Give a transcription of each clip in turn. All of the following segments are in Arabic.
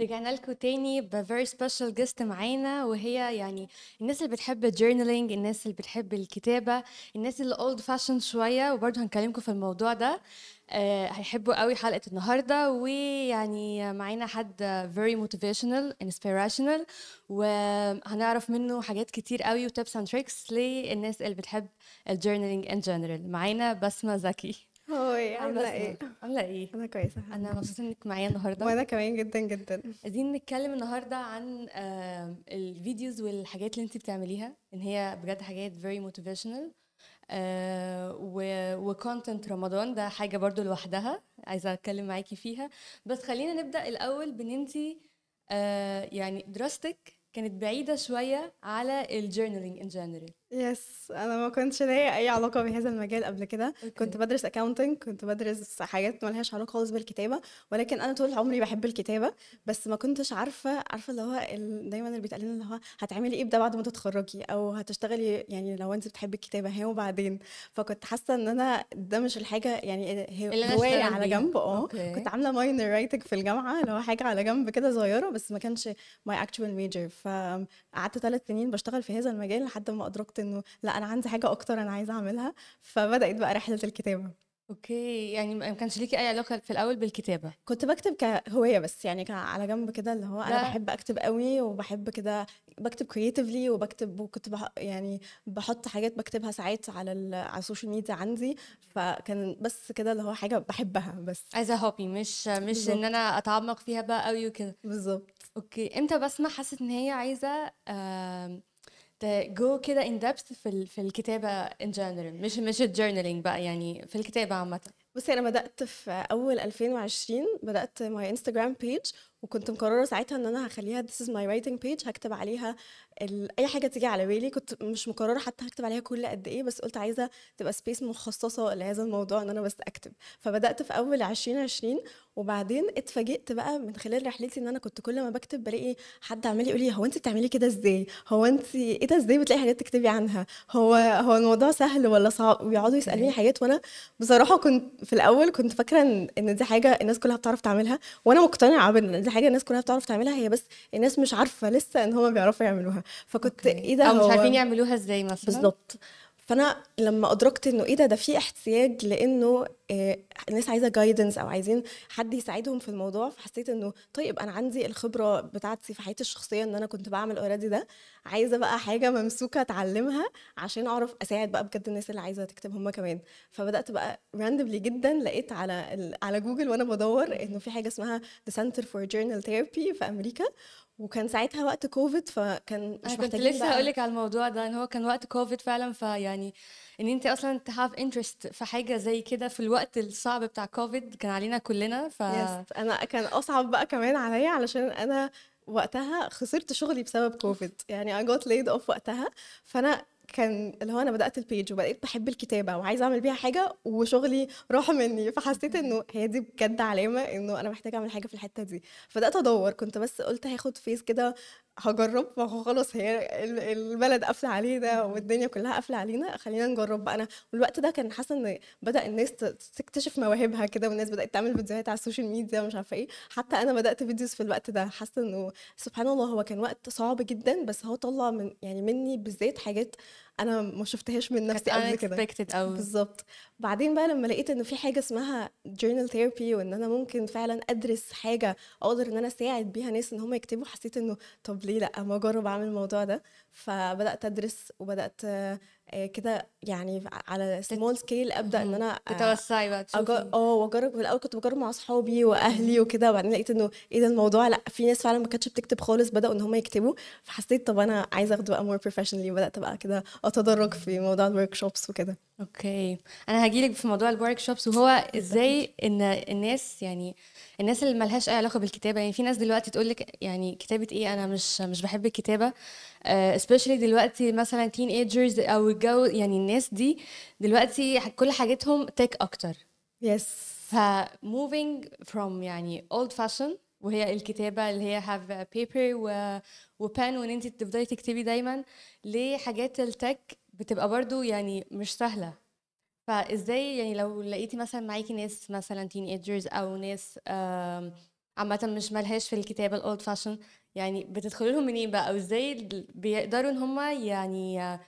رجعنا لكم تاني ب very special guest معانا وهي يعني الناس اللي بتحب ال journaling الناس اللي بتحب الكتابة الناس اللي old fashioned شوية وبرضه هنكلمكم في الموضوع ده. آه هيحبوا قوي حلقة النهاردة ويعني معانا حد very motivational inspirational وهنعرف منه حاجات كتير قوي و tips and tricks للناس اللي بتحب ال journaling in general. معانا بسمة زكي. hi عاملة إيه؟ عاملة إيه؟ أنا كويسة أنا مبسوطة إنك معايا النهاردة. وأنا كمان جدا جدا. عايزين نتكلم النهارده عن ال videos والحاجات اللي انت بتعمليها إن هي بجد حاجات very motivational آه، و و content رمضان ده حاجة برضو لوحدها عايزة أتكلم معاكي فيها. بس خلينا نبدأ الأول بإن انت يعني دراستك كانت بعيدة شوية على ال journaling in general yes أنا ما كنتش ليا أي علاقة بهذا المجال قبل كده. كنت بدرس accounting كنت بدرس حاجات ملهاش علاقة خالص بالكتابة ولكن أنا طول عمري بحب الكتابة. بس ما كنتش عارفة عارفة اللي هو ال- دايما اللي بيتقال لنا اللي هو هتعملي إيه بعد ما تتخرجي؟ أو هتشتغلي يعني لو أنت بتحبي الكتابة هي وبعدين؟ فكنت حاسة إن أنا ده مش الحاجة يعني هي أشتغل على. جنب. آه. كنت عاملة minor writing في الجامعة اللي هو حاجة على جنب كده صغيرة بس ما كانش my actual major فقعدت ثلاث سنين بشتغل في هذا المجال لحد ما أدركت إنه لا أنا عندي حاجة أكتر أنا عايزة أعملها. فبدأت بقى رحلة الكتابة. okay. يعني ما كانش ليكي أي علاقة في الأول بالكتابة؟ كنت بكتب كهواية بس يعني كان على جنب كده اللي هو أنا لا. بحب أكتب قوي وبحب كده بكتب creatively وبكتب وكنت بح يعني بحط حاجات بكتبها ساعات على على ال social media عندي. فكان بس كده اللي هو حاجة بحبها بس. عايزه hobby مش مش بالظبط. إن أنا أتعمق فيها بقى قوي وكده. بالظبط. okay. إمتى بسمة حست إن هي عايزة جو كده ان depth في في الكتابة in general مش مش ال journaling بقى يعني في الكتابة عامة. بصي أنا بدأت في أول 2020 بدأت my Instagram page وكنت مقررة ساعتها إن أنا هخليها this is my writing page هكتب عليها ال... أي حاجة تيجي على بالي. كنت مش مقررة حتى هكتب عليها كل قد إيه بس قلت عايزة تبقى space مخصصة لهذا الموضوع إن أنا بس أكتب. فبدأت في أول 2020 وبعدين اتفاجئت بقى من خلال رحلتي إن أنا كنت كل ما بكتب بلاقي حد عمال يقول لي هو أنت بتعملي كده إزاي؟ هو أنت إيه ده إزاي بتلاقي حاجات تكتبي عنها؟ هو هو الموضوع سهل ولا صعب؟ ويقعدوا يسألوني حاجات وأنا بصراحة كنت في الأول كنت فاكرة إن دي حاجة الناس كلها بتعرف تعملها وأنا مقتنعة بإن دي حاجة الناس كلها بتعرف تعملها هي بس الناس مش عارفة لسه إن هم بيعرفوا يعملوها. فكنت إيه ده؟ أو مش عارفين يعملوها إزاي مثلا؟ بالظبط فأنا لما أدركت إنه إيه ده ده في احتياج لإنه آه، الناس عايزة guidance أو عايزين حد يساعدهم في الموضوع فحسيت إنه طيب أنا عندي الخبرة بتاعتي في حياتي الشخصية إن أنا كنت بعمل already ده عايزة بقى حاجة ممسوكة أتعلمها عشان أعرف أساعد بقى بجد الناس اللي عايزة تكتب هم كمان. فبدأت بقى randomly جدا لقيت على على جوجل وأنا بدور إنه في حاجة اسمها The Center for Journal Therapy في أمريكا وكان ساعتها وقت كوفيد فكان مش كنت لسه هقول لك على الموضوع ده إن هو كان وقت كوفيد فعلا فيعني إن أنت أصلا to have interest في حاجة زي كده في الوقت الصعب بتاع كوفيد كان علينا كلنا ف yes أنا كان أصعب بقى كمان عليا علشان أنا وقتها خسرت شغلي بسبب كوفيد. يعني I got laid off وقتها فأنا كان اللي هو أنا بدأت ال page وبقيت بحب الكتابة وعايزة أعمل بيها حاجة وشغلي راح مني فحسيت إنه هي دي بجد علامة إنه أنا محتاجة أعمل حاجة في الحتة دي. فبدأت أدور كنت بس قلت هاخد فيس كده هجرب خلاص هي ال- البلد قافلة علينا والدنيا كلها قافلة علينا خلينا نجرب بقى. أنا والوقت ده كان حاسة إن بدأ الناس تكتشف مواهبها كده والناس بدأت تعمل فيديوهات على ال social media مش عارفة إيه. حتى أنا بدأت videos في الوقت ده حاسة إنه سبحان الله هو كان وقت صعب جدا بس هو طلع من يعني مني بالذات حاجات أنا ما شفتهاش من نفسي قبل كده. بالظبط. بعدين بقى لما لقيت انه في حاجة اسمها journal therapy وإن أنا ممكن فعلا أدرس حاجة أقدر إن أنا أساعد بيها ناس إن هم يكتبوا حسيت إنه طب ليه لأ؟ ما أجرب أعمل الموضوع ده. فبدأت أدرس وبدأت كده يعني على small scale أبدأ إن أنا آه، تتوسعي بقى أجر- تشوفي. آه وأجرب في الأول كنت بجرب مع أصحابي وأهلي وكده وبعدين لقيت إنه إيه ده الموضوع؟ لأ في ناس فعلا ما كانتش بتكتب خالص بدأوا إن هم يكتبوا فحسيت طب أنا عايزة اخده بقى more professionally وبدأت بقى كده أتدرج في موضوع ال workshops وكده. okay. أنا هجيلك في موضوع ال workshops وهو إزاي إن الناس يعني الناس اللي ملهاش أي علاقة بالكتابة يعني في ناس دلوقتي تقول لك يعني كتابة إيه؟ أنا مش مش بحب الكتابة. uh, especially دلوقتي مثلا teenagers أو الجو يعني الناس دي دلوقتي كل حاجتهم tech أكتر. yes ف moving from يعني old fashion وهي الكتابة اللي هي have paper و, و pen وإن انت تفضلي تكتبي دايما لحاجات ال tech بتبقى برضو يعني مش سهلة. فإزاي يعني لو لقيتي مثلا معاكي ناس مثلا teenagers أو ناس عامة مش ملهاش في الكتابة ال old fashion يعني بتدخلوا لهم منين بقى؟ أو إزاي ال- بيقدروا إن هما يعني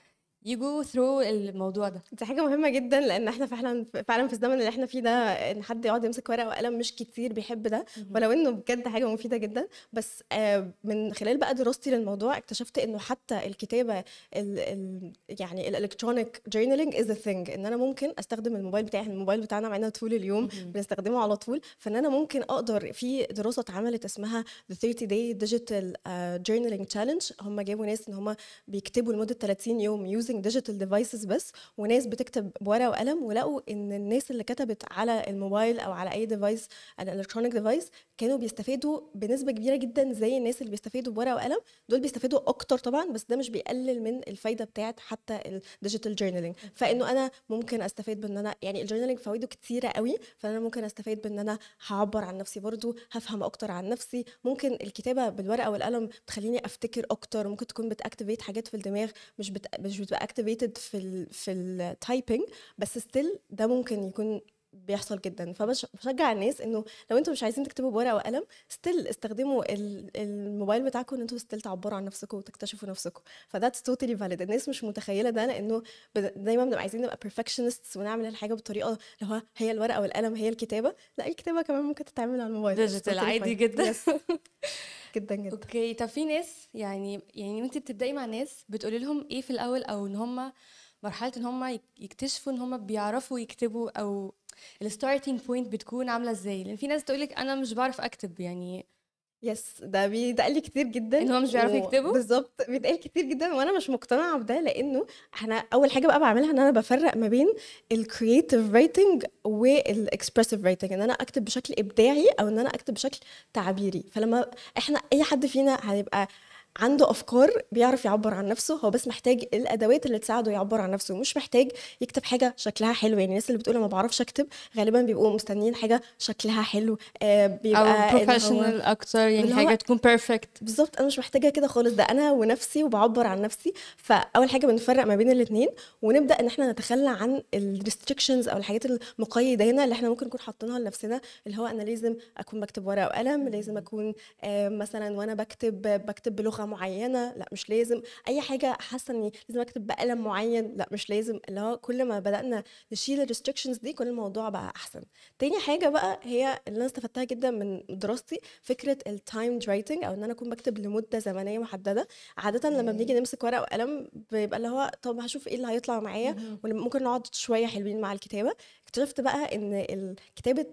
يجوا through الموضوع ده. دي حاجة مهمة جدا لأن إحنا فعلا فعلا في الزمن اللي إحنا فيه ده إن حد يقعد يمسك ورقة وقلم مش كتير بيحب ده. ولو إنه بجد حاجة مفيدة جدا. بس آه، من خلال بقى دراستي للموضوع اكتشفت إنه حتى الكتابة ال ال يعني ال electronic journaling is a thing إن أنا ممكن أستخدم الموبايل بتاعي الموبايل بتاعنا معانا طول اليوم بنستخدمه على طول. فإن أنا ممكن أقدر في دراسة اتعملت اسمها The 30 Day Digital uh, Journaling Challenge. هم جابوا ناس إن هم بيكتبوا لمدة 30 يوم using digital devices بس وناس بتكتب بورقة وقلم ولقوا إن الناس اللي كتبت على الموبايل أو على أي device ال electronic device كانوا بيستفادوا بنسبة كبيرة جدا زي الناس اللي بيستفادوا بورقة وقلم. دول بيستفادوا أكتر طبعا بس ده مش بيقلل من الفايدة بتاعت حتى ال digital journaling فإنه أنا ممكن أستفاد بإن أنا يعني ال journaling فوائده كتيرة قوي فأنا ممكن أستفاد بإن أنا هعبر عن نفسي برضو هفهم أكتر عن نفسي. ممكن الكتابة بالورقة والقلم بتخليني أفتكر أكتر ممكن تكون بت activate حاجات في الدماغ مش بت... مش بتبقى activated في ال في ال typing بس still ده ممكن يكون بيحصل جدا. فبشجع الناس إنه لو أنتوا مش عايزين تكتبوا بورقة وقلم still استخدموا ال- الموبايل بتاعكم إن أنتوا still تعبروا عن نفسكم وتكتشفوا نفسكم. ف that's totally valid الناس مش متخيلة ده لإنه دايما بنبقى عايزين نبقى perfectionists ونعمل الحاجة بطريقة اللي هو هي الورقة والقلم هي الكتابة. لا الكتابة كمان ممكن تتعمل على الموبايل. Totally عادي. جدا. جدا جدا. okay طب في ناس يعني يعني وانت بتبدأي مع ناس بتقولي لهم إيه في الأول أو إن هما مرحلة إن هما يك- يكتشفوا إن هما بيعرفوا يكتبوا أو ال starting point بتكون عاملة إزاي؟ لأن في ناس تقولك أنا مش بعرف أكتب يعني yes ده بيتقال لي كتير جدا إن هو مش بيعرفوا يكتبوا؟ بالظبط بيتقال كتير جدا وأنا مش مقتنعة بده لأنه إحنا أول حاجة بقى بعملها إن أنا بفرق ما بين ال creative writing وال expressive writing إن أنا أكتب بشكل إبداعي أو إن أنا أكتب بشكل تعبيري فلما إحنا أي حد فينا هيبقى عنده أفكار بيعرف يعبر عن نفسه هو بس محتاج الأدوات اللي تساعده يعبر عن نفسه مش محتاج يكتب حاجة شكلها حلو يعني الناس اللي بتقول ما بعرفش أكتب غالبا بيبقوا مستنيين حاجة شكلها حلو آه بيبقى هو- professional أكتر يعني حاجة تكون perfect بالظبط أنا مش محتاجة كده خالص ده أنا ونفسي وبعبر عن نفسي. فأول حاجة بنفرق ما بين الاثنين ونبدأ إن إحنا نتخلى عن ال restrictions أو الحاجات المقيدة هنا اللي إحنا ممكن نكون حاطينها لنفسنا اللي هو أنا لازم أكون بكتب ورقة وقلم لازم أكون آه، مثلا وأنا بكتب بكتب بلغة معينة لأ مش لازم. أي حاجة حاسة إني لازم أكتب بقلم معين لأ مش لازم. اللي هو كل ما بدأنا نشيل ال restrictions دي كل الموضوع بقى أحسن. تاني حاجة بقى هي اللي أنا استفدتها جدا من دراستي فكرة ال timed writing أو إن أنا أكون بكتب لمدة زمنية محددة. عاده لما بنيجي نمسك ورقة وقلم بيبقى اللي هو طب هشوف إيه اللي هيطلع معايا وممكن نقعد شوية حلوين مع الكتابة. اكتشفت بقى إن كتابة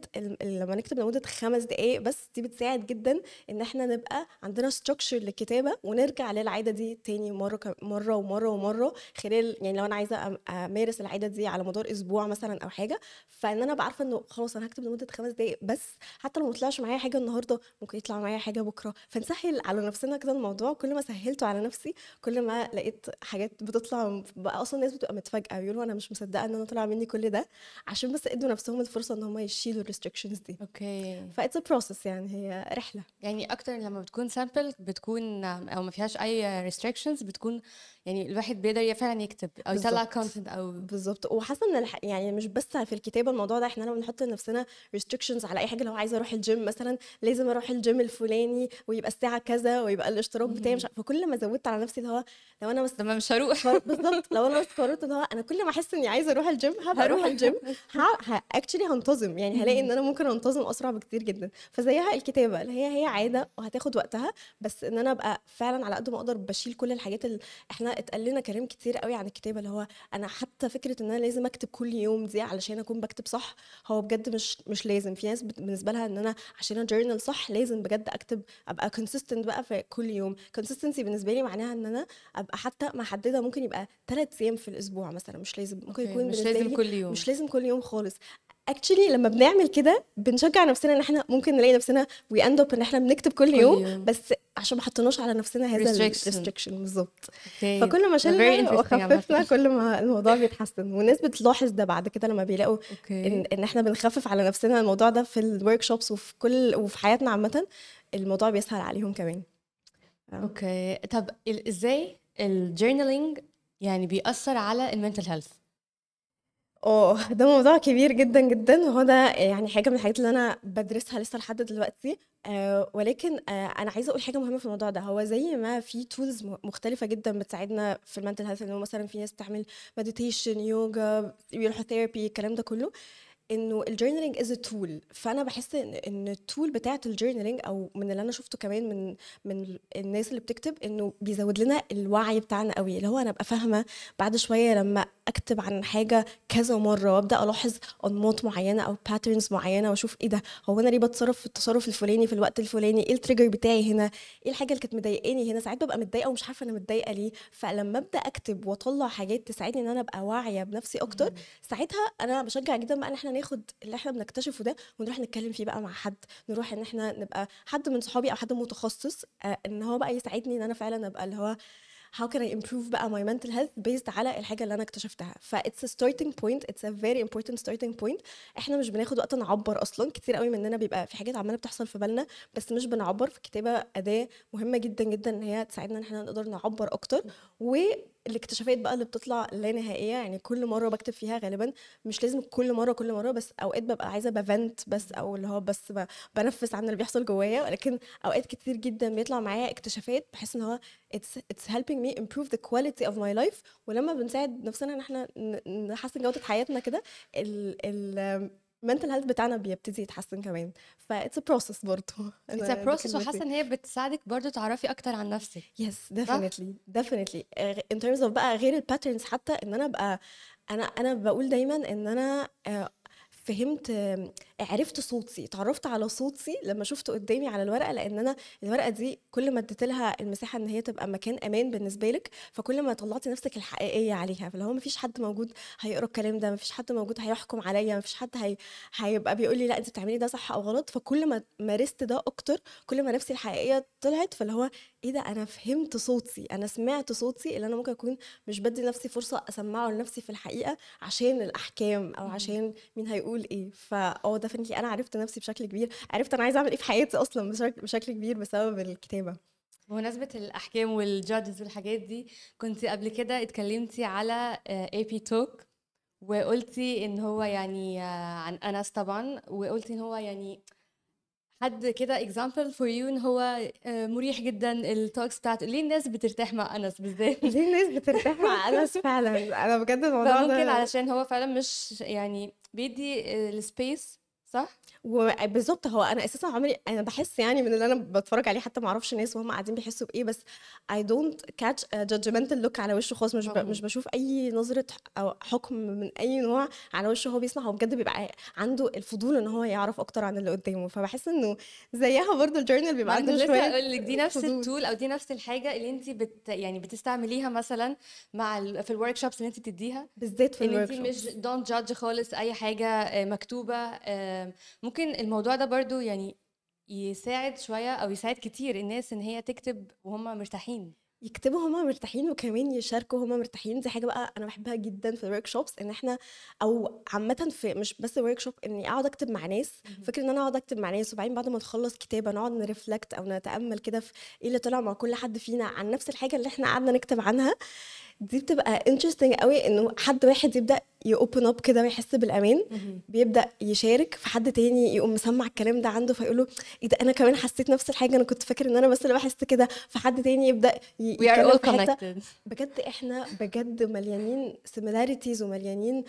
لما نكتب لمدة خمس دقائق بس دي بتساعد جدا إن إحنا نبقى عندنا ستراكشر للكتابة ونرجع للعادة دي تاني مرة مرة ومرة ومرة خلال يعني لو أنا عايزة أمارس العادة دي على مدار أسبوع مثلا أو حاجة فإن أنا ابقى عارفه إنه خلاص أنا هكتب لمدة خمس دقائق بس حتى لو ما طلعش معايا حاجة النهارده ممكن يطلع معايا حاجة بكرة. فنسهل على نفسنا كده الموضوع كل ما سهلته على نفسي كل ما لقيت حاجات بتطلع بقى أصلا الناس بتبقى متفاجئة بيقولوا أنا مش مصدقة إن أنا طلع مني كل ده عشان بس ادوا نفسهم الفرصة ان هم يشيلوا ال restrictions دي. Okay. ف it's process يعني هي رحلة. يعني أكتر لما بتكون simple بتكون أو ما فيهاش أي restrictions بتكون يعني الواحد بيقدر فعلا يكتب أو يطلع. content أو بالظبط. وحاسة إن الح... يعني مش بس في الكتابة الموضوع ده إحنا لما بنحط لنفسنا restrictions على أي حاجة لو عايزة أروح الجيم مثلا لازم أروح الجيم الفلاني ويبقى الساعة كذا ويبقى الاشتراك بتاعي مش فكل ما زودت على نفسي اللي هو لو أنا بس لما مش هروح. بالظبط. لو أنا بس قررت اللي هو أنا كل ما أحس إني عايزة أروح الجيم هبقى أروح هروح. الجيم actually هنتظم. يعني هلاقي إن أنا ممكن أنتظم أسرع بكتير جدا. فزيها الكتابة اللي هي هي عادة وهتاخد وقتها بس إن أنا أبقى فعلا على قد ما أقدر بشيل كل الحاجات اللي إحنا اتقال لنا كلام كتير قوي عن الكتابة اللي هو أنا حتى فكرة إن أنا لازم أكتب كل يوم دي علشان أكون بكتب صح هو بجد مش مش لازم. في ناس بالنسبة لها إن أنا عشان أ journal صح لازم بجد أكتب أبقى consistent بقى في كل يوم. consistency بالنسبة لي معناها إن أنا أبقى حتى محددة ممكن يبقى ثلاث أيام في الأسبوع مثلا مش لازم ممكن يكون مش لازم كل يوم. مش لازم كل يوم خالص. actually لما بنعمل كده بنشجع نفسنا إن إحنا ممكن نلاقي نفسنا we end up إن إحنا بنكتب كل يوم يوم. بس عشان ما حطيناش على نفسنا هذا. ال restriction بالظبط. okay فكل ما شلنا. وخففنا كل ما الموضوع بيتحسن. والناس بتلاحظ ده بعد كده لما بيلاقوا okay إن إن إحنا بنخفف على نفسنا الموضوع ده في ال workshops وفي كل وفي حياتنا عامة الموضوع بيسهل عليهم كمان. okay طب ال- إزاي ال journaling يعني بيأثر على ال mental health آه ده موضوع كبير جدا جدا. وهو ده يعني حاجة من الحاجات اللي أنا بدرسها لسه لحد دلوقتي. آه ولكن آه أنا عايزة أقول حاجة مهمة في الموضوع ده. هو زي ما في tools مختلفة جدا بتساعدنا في ال mental health إنه مثلا في ناس بتعمل meditation يوجا بيروحوا therapy الكلام ده كله. إنه ال journaling as tool فأنا بحس ان إن ال tool بتاعة ال journaling أو من اللي أنا شفته كمان من من الناس اللي بتكتب إنه بيزود لنا الوعي بتاعنا قوي. اللي هو أنا أبقى فاهمة بعد شوية لما أكتب عن حاجة كذا مرة وأبدأ ألاحظ أنماط معينة أو patterns معينة وأشوف إيه ده؟ هو أنا ليه بتصرف في التصرف الفلاني في الوقت الفلاني؟ إيه ال trigger بتاعي هنا؟ إيه الحاجة اللي كانت مضايقاني هنا؟ ساعات ببقى متضايقة ومش عارفة أنا متضايقة ليه. فلما أبدأ أكتب وأطلع حاجات تساعدني إن أنا أبقى واعية بنفسي أكتر ساعتها أنا بشجع جدا بقى إن إحنا ناخد اللي إحنا بنكتشفه ده ونروح نتكلم فيه بقى مع حد نروح ان إحنا نبقى حد من صحابي أو حد متخصص آه، إن هو بقى يساعدني إن أنا فعلا أبقى اللي هو how can I improve بقى my mental health based على الحاجة اللي أنا اكتشفتها. ف it's a starting point it's a very important starting point. إحنا مش بناخد وقت نعبر أصلا كتير قوي مننا بيبقى في حاجات عمالة بتحصل في بالنا بس مش بنعبر فالكتابة أداة مهمة جدا جدا إن هي تساعدنا إن إحنا نقدر نعبر أكتر. والاكتشافات بقى اللي بتطلع لا نهائية يعني كل مرة بكتب فيها غالبا مش لازم كل مرة كل مرة بس أوقات ببقى عايزة بفنت بس أو اللي هو بس بنفس عن اللي بيحصل جوايا. ولكن أوقات كتير جدا بيطلع معايا اكتشافات بحس إن هو it's it's helping me improve the quality of my life. ولما بنساعد نفسنا إن إحنا نحسن جودة حياتنا كده ال ال mental health بتاعنا بيبتدي يتحسن كمان. ف it's a process برضه process كلمتي. وحاسة إن هي بتساعدك برضو تعرفي أكتر عن نفسك. Yes definitely definitely. آه، in terms of بقى غير الباترنز حتى إن أنا ابقى أنا أنا بقول دايما إن أنا آه، فهمت عرفت صوتي اتعرفت على صوتي لما شفته قدامي على الورقة لأن أنا الورقة دي كل ما اديت لها المساحة إن هي تبقى مكان أمان بالنسبة لك فكل ما طلعتي نفسك الحقيقية عليها. فاللي هو مفيش حد موجود هيقرا الكلام ده مفيش حد موجود هيحكم عليا مفيش حد هي... هيبقى بيقول لي لا انت بتعملي ده صح أو غلط. فكل ما مارست ده أكتر كل ما نفسي الحقيقية طلعت. فاللي هو إيه ده؟ أنا فهمت صوتي أنا سمعت صوتي اللي أنا ممكن أكون مش بدي نفسي فرصة أسمعه لنفسي في الحقيقة عشان الأحكام أو عشان مين هيقول إيه. فآه definitely أنا عرفت نفسي بشكل كبير. عرفت أنا عايزة أعمل إيه في حياتي أصلا بشكل, بشكل كبير بسبب الكتابة. بمناسبة الأحكام وال judges والحاجات دي كنت قبل كده اتكلمتي على AB Talks وقلتي إن هو يعني آه، عن أنس طبعا وقلتي إن هو يعني حد كده example for you إن هو آه، مريح جدا ال talks بتاعته. ليه الناس بترتاح مع أنس بالذات؟ ليه الناس بترتاح مع أنس فعلا؟ أنا بجد الموضوع ده علشان هو فعلا مش يعني بيدي ال space صح؟ وبالظبط هو أنا أساسا عمري أنا بحس يعني من اللي أنا بتفرج عليه حتى ما أعرفش الناس وهم قاعدين بيحسوا بإيه بس don't catch a judgmental look على وشه خالص. مش ب... مفهوم. مش بشوف أي نظرة أو حكم من أي نوع على وشه هو بيسمع. هو بجد بيبقى عنده الفضول إن هو يعرف أكتر عن اللي قدامه. فبحس إنه زيها برضو ال journal بيبقى عنده شوية هقول لك دي نفس فضول. ال tool أو دي نفس الحاجة اللي أنت بت يعني بتستعمليها مثلا مع ال... في ال workshops اللي أنت بتديها. بالذات في إن أنت ال work مش don't judge خالص أي حاجة آه، مكتوبة آه، ممكن الموضوع ده برضو يعني يساعد شوية أو يساعد كتير الناس إن هي تكتب وهم مرتاحين. يكتبوا هما مرتاحين وكمان يشاركوا هما مرتاحين. دي حاجة بقى أنا بحبها جدا في ال workshops إن إحنا أو عامه في مش بس workshop إني أقعد أكتب مع ناس. فكرة إن أنا أقعد أكتب مع ناس وبعدين بعد ما نخلص كتابة نقعد ن reflect أو نتأمل كده في إيه اللي طلع مع كل حد فينا عن نفس الحاجة اللي إحنا قعدنا نكتب عنها. دي بتبقى interesting قوي إنه حد واحد يبدأ ي open up كده ويحس بالأمان بيبدأ يشارك في حد تاني يقوم مسمع الكلام ده عنده فيقول له إيه ده أنا كمان حسيت نفس الحاجة أنا كنت فاكر إن أنا بس اللي بحس كده فحد تاني يبدأ يتكلم في حتة. بجد إحنا بجد مليانين similarities ومليانين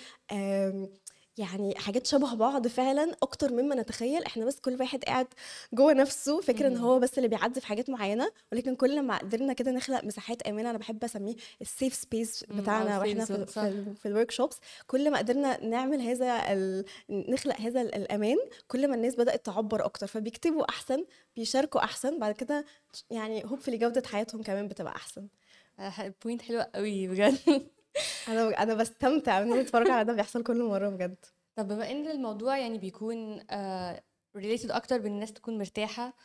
يعني حاجات شبه بعض فعلا أكتر مما نتخيل. إحنا بس كل واحد قاعد جوه نفسه. فاكر إن. هو بس اللي بيعدي في حاجات معينة ولكن كل ما قدرنا كده نخلق مساحات آمنة أنا بحب أسميه ال safe space بتاعنا safe وإحنا في صح. في, في ال workshops كل ما قدرنا نعمل هذا ال... نخلق هذا ال- الأمان كل ما الناس بدأت تعبر أكتر. فبيكتبوا أحسن بيشاركوا أحسن بعد كده يعني hopefully جودة حياتهم كمان بتبقى أحسن. point حلوة قوي بجد. أنا أنا بستمتع ان أنا اتفرج على ده بيحصل كل مرة بجد. طب بما إن الموضوع يعني بيكون آه related أكتر بإن الناس تكون مرتاحة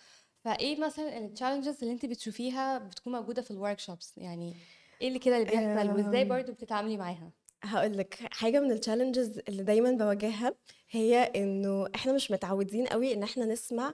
فإيه مثلا ال challenges اللي أنت بتشوفيها بتكون موجودة في ال workshops يعني إيه اللي كده اللي بيحصل؟ وإزاي. برضو بتتعاملي معاها؟ هقول لك حاجة من ال challenges اللي دايما بواجهها هي إنه إحنا مش متعودين قوي إن إحنا نسمع آه،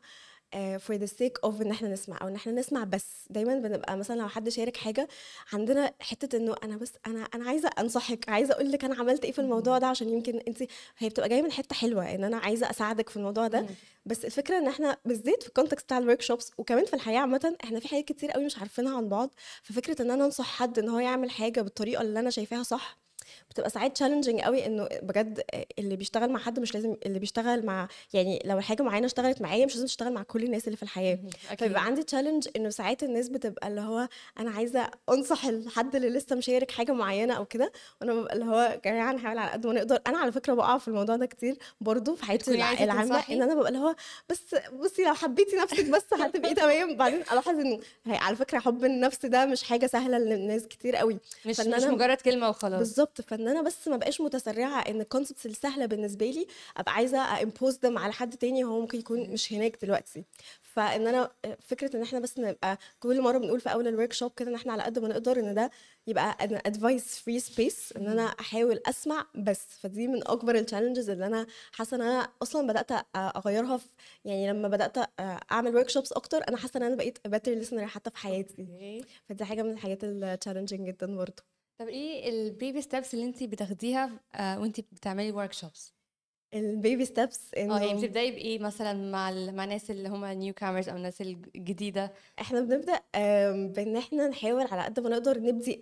for the sake of إن إحنا نسمع أو إن إحنا نسمع بس. دايما بنبقى مثلا لو حد شارك حاجة عندنا حتة إنه أنا بس أنا أنا عايزة أنصحك عايزة أقول لك أنا عملت إيه في الموضوع ده عشان يمكن أنت هي بتبقى جاية من حتة حلوة إن أنا عايزة أساعدك في الموضوع ده. بس الفكرة إن إحنا بالذات في ال context بتاع ال workshops وكمان في الحياة عامة إحنا في حاجات كتير قوي مش عارفينها عن بعض. ففكرة إن أنا أنصح حد إن هو يعمل حاجة بالطريقة اللي أنا شايفاها صح بتبقى ساعات challenging قوي إنه بجد اللي بيشتغل مع حد مش لازم اللي بيشتغل مع يعني لو الحاجة معينة اشتغلت معايا مش لازم تشتغل مع كل الناس اللي في الحياة. فبيبقى عندي challenge إنه ساعات الناس بتبقى اللي هو أنا عايزة أنصح الحد اللي لسه مشارك حاجة معينة أو كده وأنا ببقى اللي هو يا جماعة نحاول على قد ما نقدر. أنا على فكرة بقع في الموضوع ده كتير برضو في حياتي العامة إن أنا ببقى اللي هو بس بصي لو حبيتي نفسك بس هتبقي تمام. بعدين ألاحظ إنه على فكرة حب النفس ده مش حاجة سهلة للناس كتير قوي. مش مش مجرد كلمة وخلاص. بالظبط. فإن أنا بس ما بقاش متسرعة إن ال concepts السهلة بالنسبة لي أبقى عايزة impose them على حد تاني وهو ممكن يكون مش هناك دلوقتي. فإن أنا فكرة إن إحنا بس نبقى كل مرة بنقول في أول ال workshop كده إن إحنا على قد ما نقدر إن ده يبقى advice free space إن أنا أحاول أسمع بس. فدي من أكبر ال challenges اللي أنا حاسة إن أنا أصلا بدأت أغيرها في يعني لما بدأت أعمل workshops أكتر أنا حاسة إن أنا بقيت better listener حتى في حياتي. فدي حاجة من الحاجات ال challenging جدا برضه طب إيه ال baby steps اللي انت بتاخديها آه وانت بتعملي workshops ال baby steps آه يعني إنه بتبدأي بإيه مثلا مع ال... مع الناس اللي هم newcomers أو الناس الجديدة؟ إحنا بنبدأ بإن إحنا نحاول على قد ما نقدر نبدي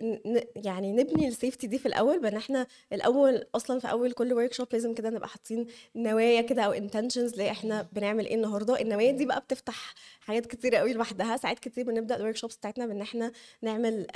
يعني نبني ال safety دي في الأول بإن إحنا الأول أصلا في أول كل workshop لازم كده نبقى حاطين نوايا كده أو intentions ليه إحنا بنعمل إيه النهارده. النوايا دي بقى بتفتح حاجات كتير قوي لوحدها. ساعات كتير بنبدأ ال workshops بتاعتنا بإن إحنا نعمل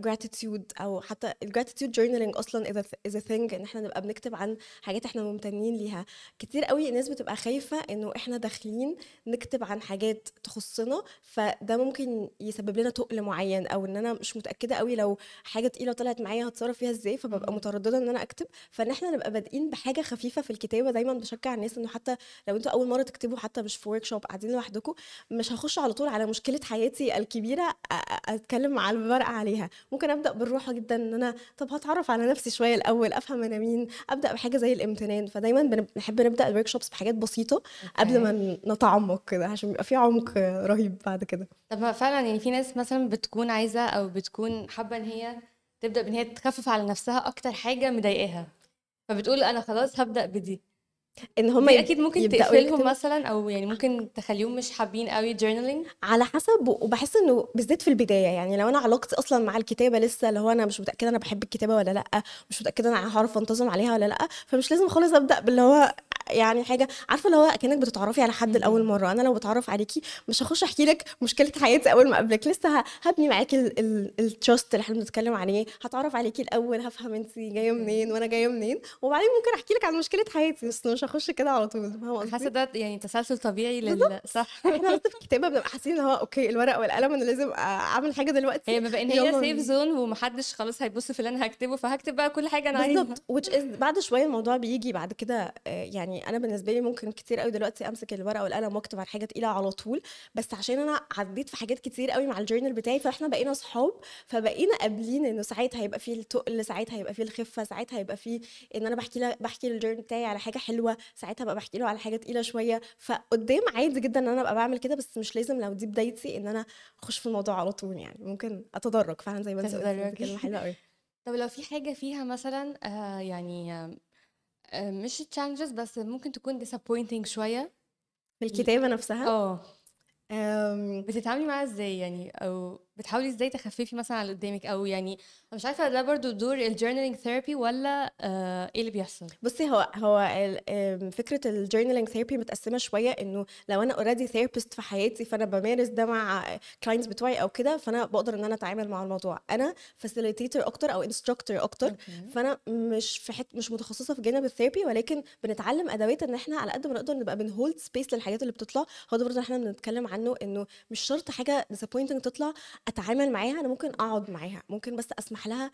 gratitude أو حتى ال gratitude journaling أصلا as a as a thing إن إحنا نبقى بنكتب عن حاجات إحنا ممتنين ليها. كتير قوي الناس بتبقى خايفة إنه إحنا داخلين نكتب عن حاجات تخصنا فده ممكن يسبب لنا تقل معين أو إن أنا مش متأكدة قوي لو حاجة تقيلة طلعت معايا هتصرف فيها إزاي فببقى. مترددة إن أنا أكتب. فإن إحنا نبقى بادئين بحاجة خفيفة في الكتابة دايما بشجع الناس إنه حتى لو أنتوا أول مرة تكتبوا حتى مش في workshop قاعدين لوحدكم مش هخش على طول على مشكلة حياتي الكبيرة أتكلم على الورقه عليها. ممكن أبدأ بالراحه جدا إن أنا طب هتعرف على نفسي شوية الأول أفهم أنا مين أبدأ بحاجة زي الامتنان. فدايما بن- بنحب نبدأ ال workshops بحاجات بسيطة قبل ما نتعمق كده عشان يبقى في عمق رهيب بعد كده. طب فعلا يعني في ناس مثلا بتكون عايزة أو بتكون حابة إن هي تبدأ بإن هي تخفف على نفسها أكتر حاجة مضايقاها. فبتقول أنا خلاص هبدأ بدي. إن هم دي أكيد ممكن تقفلهم مثلا أو يعني ممكن تخليهم مش حابين قوي journaling على حسب وبحس إنه بالذات في البداية يعني لو أنا علاقتي أصلا مع الكتابة لسه اللي هو أنا مش متأكدة أنا بحب الكتابة ولا لأ مش متأكدة أنا هعرف أنتظم عليها ولا لأ فمش لازم خالص أبدأ باللي هو يعني حاجة. عارفة اللي هو كانك بتتعرفي على حد لأول. مرة أنا لو بتعرف عليكي مش هخش أحكي لك مشكلة حياتي أول ما أقابلك. لسه هبني معاكي ال trust اللي إحنا بنتكلم عليه. هتعرف عليكي الأول هفهم انت جاية منين وأنا جاية منين وبعدين ممكن أحكي لك عن مشكلة حياتي. بس مش هخش كده على طول فاهمة حاسة قصدي ده يعني تسلسل طبيعي لل صح. إحنا في الكتابه بنبقى حاسين إن هو okay الورقة والقلم أنا لازم أعمل حاجة دلوقتي. هي بما إن هي safe. zone ومحدش خلاص هيبص في اللي أنا هكتبه فهكتب بقى كل حاجة أنا عايزها. بالظبط. بعد شوية الموضوع بيجي بعد كده آه، يعني أنا بالنسبة لي ممكن كتير قوي دلوقتي أمسك الورقة والقلم وأكتب على حاجة تقيلة على طول. بس عشان أنا عديت في حاجات كتير قوي مع الجورنال بتاعي فإحنا بقينا اصحاب فبقينا قابلين إنه ساعات هيبقى فيه التقل ساعات هيبقى فيه الخفة ساعات هيبقى فيه إن أنا بحكي بحكي للجورنال بتاعي على حاجة حلوة. ساعتها بقى بحكي له على حاجة تقيلة شوية. فقدام عادي جدا إن أنا أبقى بعمل كده بس مش لازم لو دي بدايتي إن أنا أخش في الموضوع على طول يعني. ممكن أتدرج فعلا زي ما أنت قلتي دي كلمه حلوة قوي طب لو في حاجة فيها مثلا آه يعني آه مش challenges بس ممكن تكون disappointing شوية؟ في الكتابة نفسها؟ آه. بتتعاملي معاها إزاي يعني؟ أو بتحاولي إزاي تخففي مثلا على قدامك أو يعني مش عارفة ده برضو دور ال journaling therapy ولا آه إيه اللي بيحصل؟ بصي هو هو فكرة ال journaling therapy متقسمة شوية إنه لو أنا already therapist في حياتي فأنا بمارس ده مع clients بتوعي أو كده فأنا بقدر إن أنا أتعامل مع الموضوع. أنا facilitator أكتر أو instructor أكتر okay. فأنا مش في حت مش متخصصة في جانب ال therapy ولكن بنتعلم أدوات إن إحنا على قد ما نقدر نبقى بن hold space للحاجات اللي بتطلع. هو ده برضه إحنا بنتكلم عنه إنه مش شرط حاجة disappointing تطلع. أتعامل معاها أنا ممكن أقعد معاها ممكن بس أسمح لها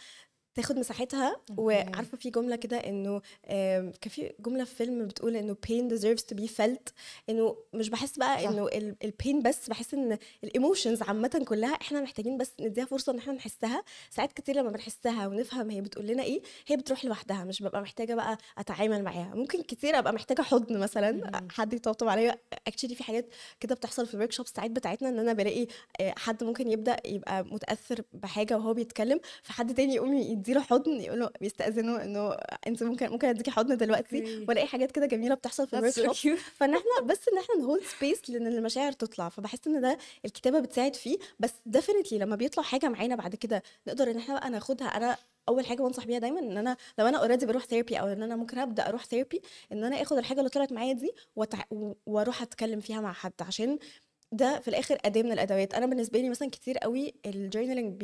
تاخد مساحتها. وعارفة في جملة كده إنه كان في جملة في فيلم بتقول إنه pain deserves to be felt إنه مش بحس بقى. إنه ال pain بس بحس إن ال emotions عامة كلها إحنا محتاجين بس نديها فرصة إن إحنا نحسها ساعات كتير لما بنحسها ونفهم هي بتقول لنا إيه هي بتروح لوحدها مش ببقى محتاجة بقى أتعامل معاها ممكن كتير أبقى محتاجة حضن مثلا. حد يطبطب عليا actually في حاجات كده بتحصل في ال workshops ساعات بتاعتنا إن أنا بلاقي آه، حد ممكن يبدأ يبقى متأثر بحاجة وهو بيتكلم فحد تاني يقوم يديله حضن يقول له بيستأذنه إنه أنت ممكن ممكن اديكي حضن دلوقتي. وألاقي حاجات كده جميلة بتحصل في ال workshop. فان إحنا بس إن إحنا ن hold space لإن المشاعر تطلع. فبحس إن ده الكتابة بتساعد فيه. بس definitely لما بيطلع حاجة معانا بعد كده نقدر إن إحنا بقى ناخدها. أنا أول حاجة بنصح بيها دايما إن أنا لو أنا already بروح therapy أو إن أنا ممكن أبدأ أروح therapy إن أنا آخد الحاجة اللي طلعت معايا دي وتع... وأروح أتكلم فيها مع حد. عشان ده في الآخر أداة من الأدوات. أنا بالنسبة لي مثلا كتير قوي ال journaling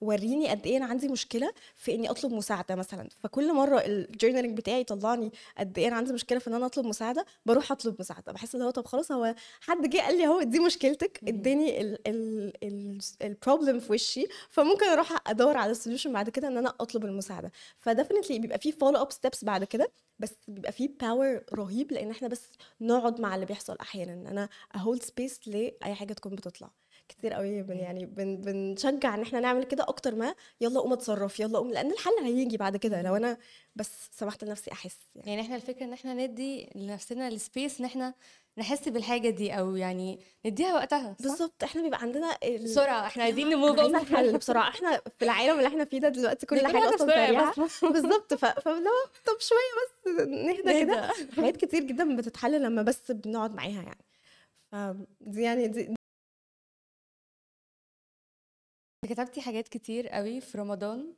بيوريني قد إيه أنا عندي مشكلة في إني أطلب مساعدة مثلا. فكل مرة ال journaling بتاعي يطلعني قد إيه أنا عندي مشكلة في إن أنا أطلب مساعدة بروح أطلب مساعدة. بحس ان هو طب خلاص هو حد جه قال لي أهو دي مشكلتك. اداني ال problem في وشي فممكن أروح أدور على ال solution بعد كده إن أنا أطلب المساعدة. ف definitely بيبقى في follow up steps بعد كده بس بيبقى في power رهيب لأن إحنا بس نقعد مع اللي بيحصل أحيانا. ان أنا ا hold space لاي حاجة تكون بتطلع. كتير قوي بن يعني بن بنشجع إن إحنا نعمل كده أكتر ما يلا قوم اتصرف يلا قوم لأن الحل هيجي بعد كده لو أنا بس سمحت لنفسي أحس يعني. يعني إحنا الفكرة إن إحنا ندي لنفسنا ال space إن إحنا نحس بالحاجة دي أو يعني نديها وقتها بالظبط. إحنا بيبقى عندنا ال... بسرعة. إحنا عايزين ن move لل حل بسرعة. إحنا في العالم اللي إحنا فيه ده دلوقتي كل حاجة أصلا سريعة. بالظبط. ف... فلو طب شوية بس نهدى كده. حاجات كتير جدا بتتحل لما بس بنقعد معاها يعني. يعني دي كتبتي حاجات كتير قوي في رمضان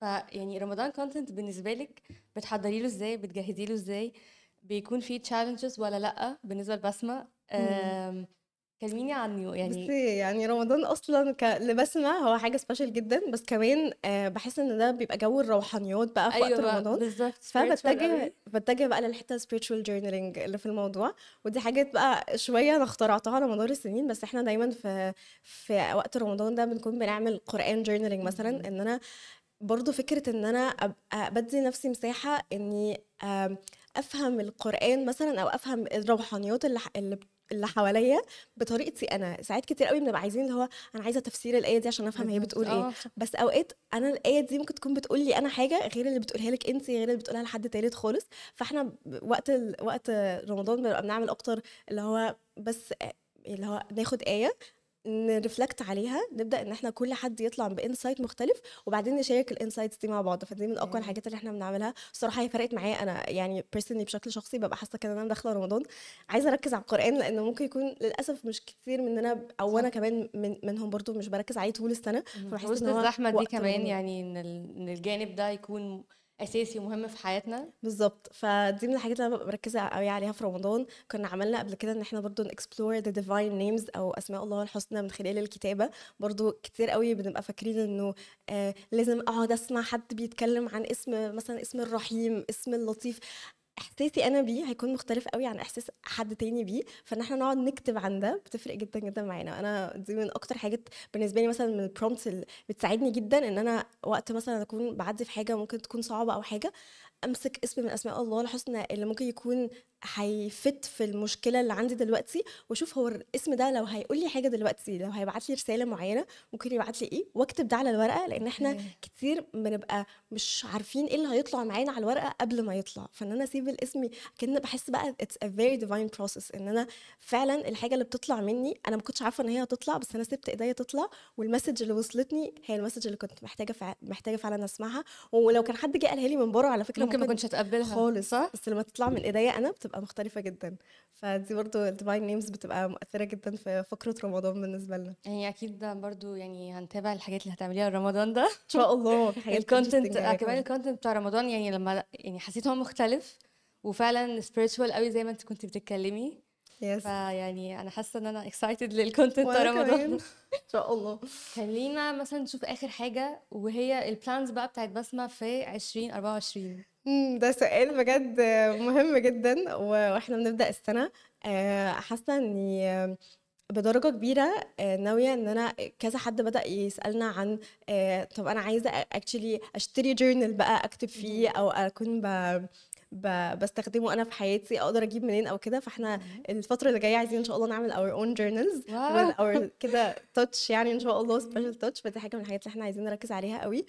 فيعني رمضان content بالنسبة لك بتحضري له إزاي؟ بتجهزي له إزاي؟ بيكون فيه challenges ولا لأ؟ بالنسبة لبسمة كلميني عنه يعني بصي يعني رمضان أصلا ك... لبسمة هو حاجة special جدا بس كمان آه بحس إن ده بيبقى جو الروحانيات بقى في وقت أيوه بقى، رمضان. بالظبط فبتجه. بتجه بقى للحتة spiritual journaling اللي في الموضوع. ودي حاجات بقى شوية أنا اخترعتها على مدار السنين بس إحنا دايما في في وقت رمضان ده بنكون بنعمل قرآن journaling مثلا. إن أنا برضو فكرة إن أنا ابقى بدي نفسي مساحة إني أفهم القرآن مثلا أو أفهم الروحانيات اللي اللي اللي حواليا بطريقتي أنا ساعات كتير قوي بنبقى عايزين اللي هو أنا عايزة تفسير الآية دي عشان أفهم هي. بتقول إيه صح. بس أوقات أنا الآية دي ممكن تكون بتقول لي أنا حاجة غير اللي بتقولها لك انت غير اللي بتقولها لحد تالت خالص فإحنا وقت ال... وقت رمضان بنبقى بنعمل أكتر اللي هو بس آه، اللي هو ناخد آية ن reflect عليها نبدأ إن إحنا كل حد يطلع ب insight مختلف وبعدين نشارك ال insights دي مع بعض فدي من أقوى okay. الحاجات اللي إحنا بنعملها الصراحة هي فرقت معايا أنا يعني personally بشكل شخصي ببقى حاسة كده إن أنا داخلة رمضان عايزة أركز على القرآن لأنه ممكن يكون للأسف مش كتير مننا أو أنا. كمان من منهم برضو مش بركز عليه طول السنة فبحس وسط إن هو الزحمة دي كمان. يعني إن الجانب ده يكون أساسي ومهم في حياتنا. بالظبط. فدي من الحاجات اللي أنا ببقى مركزة قوي عليها في رمضان. كنا عملنا قبل كده إن إحنا برضو ن explore the divine names أو أسماء الله الحسنى من خلال الكتابة. برضو كتير قوي بنبقى فاكرين إنه آه لازم أقعد أسمع حد بيتكلم عن اسم مثلا اسم الرحيم اسم اللطيف. إحساسي أنا بيه هيكون مختلف قوي عن إحساس حد تاني بيه فإن إحنا نقعد نكتب عن ده بتفرق جدا جدا معانا. أنا دي من أكتر حاجات بالنسبة لي مثلا من ال prompts اللي بتساعدني جدا إن أنا وقت مثلا أكون بعدي في حاجة ممكن تكون صعبة أو حاجة أمسك اسم من أسماء الله الحسنى اللي ممكن يكون هي fit في المشكلة اللي عندي دلوقتي وأشوف هو الاسم ده لو هيقول لي حاجة دلوقتي لو هيبعت لي رسالة معينة ممكن يبعت لي إيه؟ واكتب ده على الورقة لأن إحنا. كتير بنبقى مش عارفين إيه اللي هيطلع معانا على الورقة قبل ما يطلع. فإن أنا أسيب الاسم كان بحس بقى it's a very divine process إن أنا فعلا الحاجة اللي بتطلع مني أنا ما كنتش عارفة إن هي هتطلع بس أنا سبت إيديا تطلع وال message اللي وصلتني هي ال message اللي كنت محتاجة فع... محتاجة فعلا أسمعها. ولو كان حد جه قالها لي من بره على فكرة ممكن ما كنتش اتقبلها خالص. صح. بس لما تطلع من ايديا أنا بتبقى مختلفة جدا. فدي برضو ال divine names بتبقى مؤثرة جدا في فقرة رمضان بالنسبة لنا. يعني أكيد ده برضو يعني هنتابع الحاجات اللي هتعمليها رمضان ده. إن شاء الله ال content جاية كمان. ال content بتاع رمضان يعني لما يعني حسيت هو مختلف وفعلا spiritual قوي زي ما انت كنت بتتكلمي. yes فيعني أنا حاسة إن أنا excited لل content بتاع رمضان. إن شاء الله. خلينا مثلا نشوف آخر حاجة وهي ال plans بقى بتاعت بسمة في 2024 ده سؤال بجد مهم جدا و- وإحنا بنبدأ السنة. آه، حاسة إني آه، بدرجة كبيرة آه، ناوية إن أنا كذا حد بدأ يسألنا عن آه، طب أنا عايزة actually أشتري journal بقى أكتب فيه أو أكون ب... ب... بستخدمه أنا في حياتي أقدر أجيب منين أو كده. فإحنا الفترة اللي جاية عايزين إن شاء الله نعمل our own journals wow. with our كده touch يعني إن شاء الله special touch. فدي حاجة من الحاجات اللي إحنا عايزين نركز عليها قوي.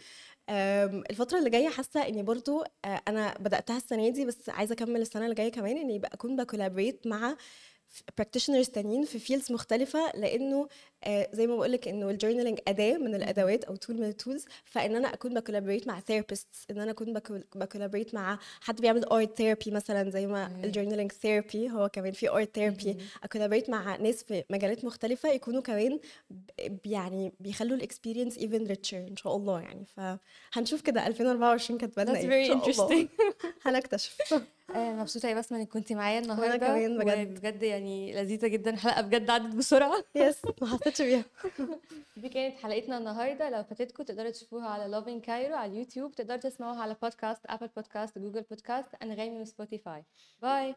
أم، الفترة اللي جاية حاسة إني برضو آه، أنا بدأتها السنة دي بس عايزة أكمل السنة اللي جاية كمان إني يبقى اكون ب collaborate مع practitioners تانيين في fields مختلفة لأنه آه، زي ما بقولك إنه ال journaling أداة من الأدوات أو tool من ال tools فإن أنا أكون ب collaborate مع therapists إن أنا أكون ب collaborate مع حد بيعمل art therapy مثلا زي ما. ال journaling therapy هو كمان في art therapy. أ collaborate مع ناس في مجالات مختلفة يكونوا كمان يعني بيخلوا الاكسبيرينس even richer إن شاء الله يعني. فهنشوف كده 2024 كاتبة لنا That's إيه إن very شاء الله. هنكتشف. آه، مبسوطة يا بسمة إنك كنتي معايا النهاردة. كمان بجد. وبجد يعني لذيذة جدا. الحلقة بجد عدت بسرعة. يس ما حسيتش بيها. دي كانت حلقتنا النهاردة. لو فاتتكم تقدروا تشوفوها على لوفين كايرو على اليوتيوب. تقدروا تسمعوها على بودكاست ابل بودكاست جوجل بودكاست أنغامي وسبوتيفاي باي